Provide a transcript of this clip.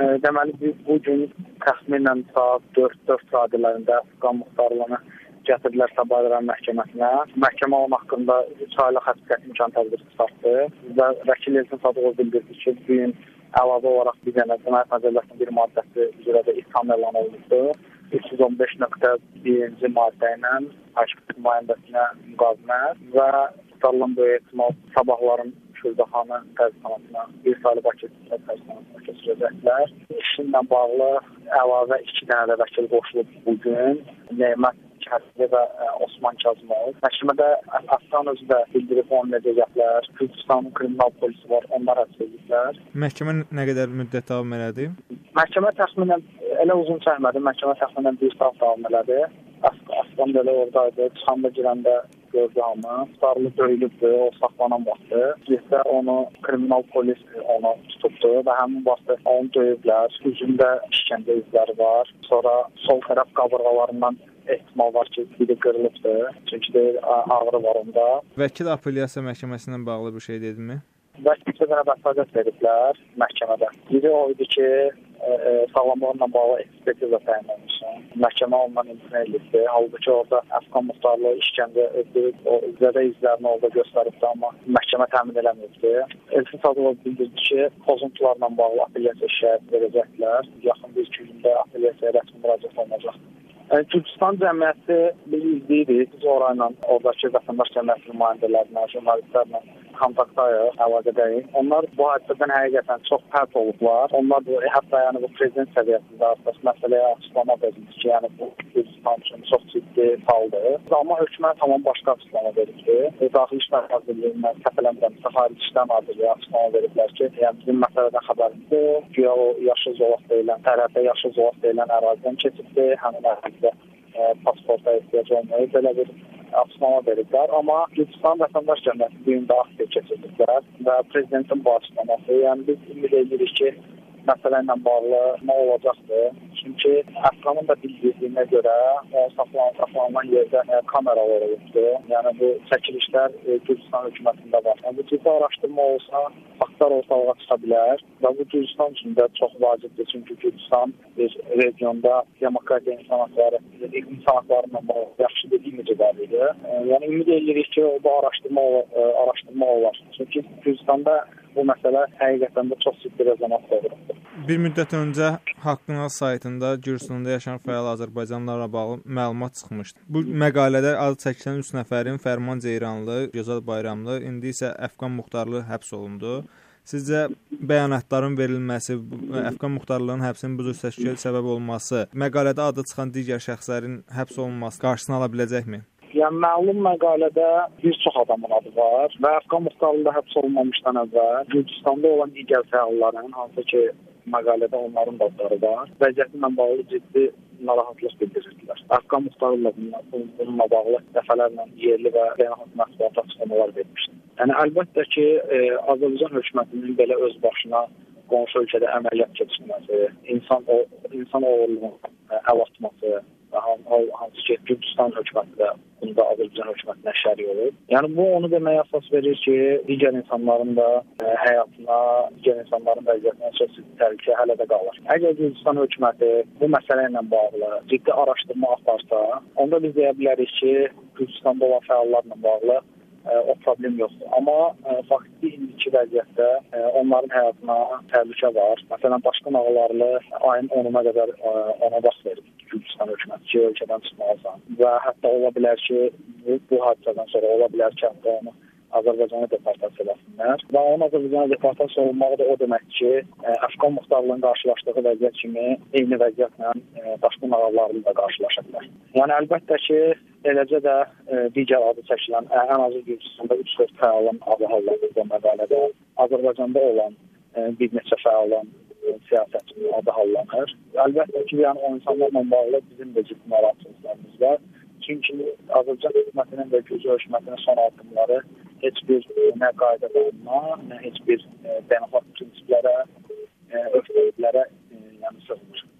Deməli biz bu gün təxminən saat 4-4 radələrində Qan Muxtarlığına gətirdilər Sabah İran məhkəməsinə. Məhkəmə onun haqqında 3 aylıq həbs qəti imkan tədbiri çıxartdı və vəkil Elçin Sadıqov bildirdi ki, bu gün əlavə olaraq bir dənə cinayət məcəlləsinin bir maddəsi üzrə də ittiham elan olundu. 315.1-ci maddə ilə hakimiyyət nümayəndəsinə müqavimət və tutarılan böyük ehtimal sabahların Şurdaxanı qəzetxanasına bir saylı Bakı qəzetxanasına keçirəcəklər. İşinlə bağlı əlavə iki dənə də vəkil qoşulub bu gün. Nemət Kərtli və Osman Kazımov. Məhkəmədə Aslan özü də bildirib onu edəcəklər. Gürcüstanın kriminal polisi var, onlar həbs ediblər. Məhkəmə nə qədər müddət davam elədi? Məhkəmə təxminən elə uzun çəkmədi. Məhkəmə təxminən 1 saat davam elədi. Aslan belə oradaydı. Çıxanda girəndə gördü hamı. Sarılı döyülübdü, o saxlanan vaxtı. Bizdə onu kriminal polis onu tutubdu və həmin vaxtı onu döyüblər. Üzündə işgəncə izləri var. Sonra sol tərəf qabırğalarından ehtimal var ki, biri qırılıbdır. Çünki deyir ağrı var onda. Vəkil apellyasiya məhkəməsi ilə bağlı bir şey dedimi? Vəkil vəsatət veriblər məhkəmədə. Biri o idi ki, e, e, sağlamlığına bağlı ekspertiza təyin. Məhkəmə imtina edildi. Halbuki orada Əfqan muxtarlığı işgəncə edilib, o zədə izlərini orada göstəribdi, amma məhkəmə təmin eləməyibdi. Elçin Sadılov bildirdi ki, pozuntularla bağlı apellyasiya şikayət verəcəklər. Yaxın bir iki gündə apellyasiyaya rəsmi müraciət olunacaq. Yəni Gürcüstan cəmiyyəti biz izləyirik. Biz orayla oradakı vətəndaş cəmiyyəti nümayəndələrinə, jurnalistlərlə kontaktdayıq, əlaqədəyik. Onlar bu hadisədən həqiqətən çox pərt olublar. Onlar bu hətta yəni bu prezident səviyyəsində artıq məsələyə açıqlama verildi ki, yəni bu Gürcüstan üçün çox ciddi haldır. Amma hökumət tamam başqa açıqlama veribdi. Daxili İşlər Nazirliyindən təpələndirmişsə Xarici İşlər Nazirliyi açıqlama veriblər ki, yəni bizim məsələdən xəbərimiz yox. Güya o yaşıl zolaq deyilən, tərəfdə yaşıl zolaq deyilən ərazidən keçibdi. Həmin ərazidə e, pasporta ehtiyac olmayıb. Belə bir açıqlama veriblər, amma Gürcüstan vətəndaş cəmiyyəti bu gün də aktiv keçirdilər və prezidentin bu açıqlaması, yəni biz ümid edirik ki, məsələ ilə bağlı nə olacaqdır. Çünki Əfqanın da bildiyinə görə o saxlanan, saxlanılan yerdə e, kameralar olubdur. Yəni bu çəkilişlər e, Gürcüstan hökumətində var. Yəni bu ciddi araşdırma olsa, faktlar ortalığa çıxa bilər və bu Gürcüstan üçün də çox vacibdir. Çünki Gürcüstan bir regionda demokratiya insan hakları, insan haklarına bağlı yaxşı bir imici var idi. E, yəni ümid edirik ki, bu araşdırma e, araşdırma olar. Çünki Gürcüstanda bu məsələ həqiqətən də çox ciddi rezonans doğurur. Bir müddət öncə Haqqın saytında Gürcüstanda yaşayan fəal azərbaycanlılarla bağlı məlumat çıxmışdı. Bu məqalədə adı çəkilən 3 nəfərin Fərman Ceyranlı, Gözəl Bayramlı, indi isə Əfqan Muxtarlı həbs olundu. Sizcə bəyanatların verilməsi, Əfqan Muxtarlığının həbsinin bu cür təşkil səbəb olması, məqalədə adı çıxan digər şəxslərin həbs olunması qarşısını ala biləcəkmi? Yəni məlum məqalədə bir çox adamın adı var və Əfqan Muxtarlığında həbs olunmamışdan əvvəl Gürcüstanda olan digər fəalların hansı ki məqalədə onların da adları var. Vəziyyətlə bağlı ciddi narahatlıq bildirirdilər. Əfqan Muxtarlı bununla bağlı dəfələrlə yerli və beynəlxalq mətbuat açıqlamalar vermişdi. Yəni əlbəttə ki, e, Azərbaycan hökumətinin belə öz başına qonşu ölkədə əməliyyat keçirməsi, insan o insan oğurluğuna əl atması hansı ki, Gürcüstan hökuməti də bunda Azərbaycan hökumətinə şərik olur. Yəni bu onu deməyə əsas verir ki, digər insanların da ə, e, həyatına, digər insanların vəziyyətinə çox ciddi təhlükə hələ də qalır. Əgər Gürcüstan hökuməti bu məsələ ilə bağlı ciddi araşdırma aparsa, onda biz deyə bilərik ki, Gürcüstanda olan fəallarla bağlı ə, e, o problem yoxdur. Amma ə, e, faktiki indiki vəziyyətdə ə, onların həyatına təhlükə var. Məsələn, Daşqın ağalarlı ayın 10-una qədər ə, ona vaxt verib. Hökuməti ki, ölkədən çıxmalısan və hətta ola bilər ki, bu, bu hadisədən sonra ola bilər ki, hətta onu Azərbaycana deportasiya eləsinlər. Və onun Azərbaycana deportasiya olmağı da o deməkdir ki, ə, Əfqan muxtarlığının qarşılaşdığı vəziyyət kimi eyni vəziyyətlə ə, daşqın ağalarla da qarşılaşa bilər. Yəni əlbəttə ki, eləcə də ə, digər adı çəkilən ə, ən azı Gürcüstanda 3-4 fəalın adı hallanır bu məqalədə. Azərbaycanda olan ə, bir neçə fəalın siyasətçinin adı hallanır. Əlbəttə ki, yəni o insanlarla bağlı bizim də ciddi narahatçılıqlarımız var. Çünki Azərbaycan hökumətinin və Gürcü hökumətinin son addımları heç bir nə qayda qanuna, nə heç bir e, beynəlxalq prinsiplərə, e, öhdəliklərə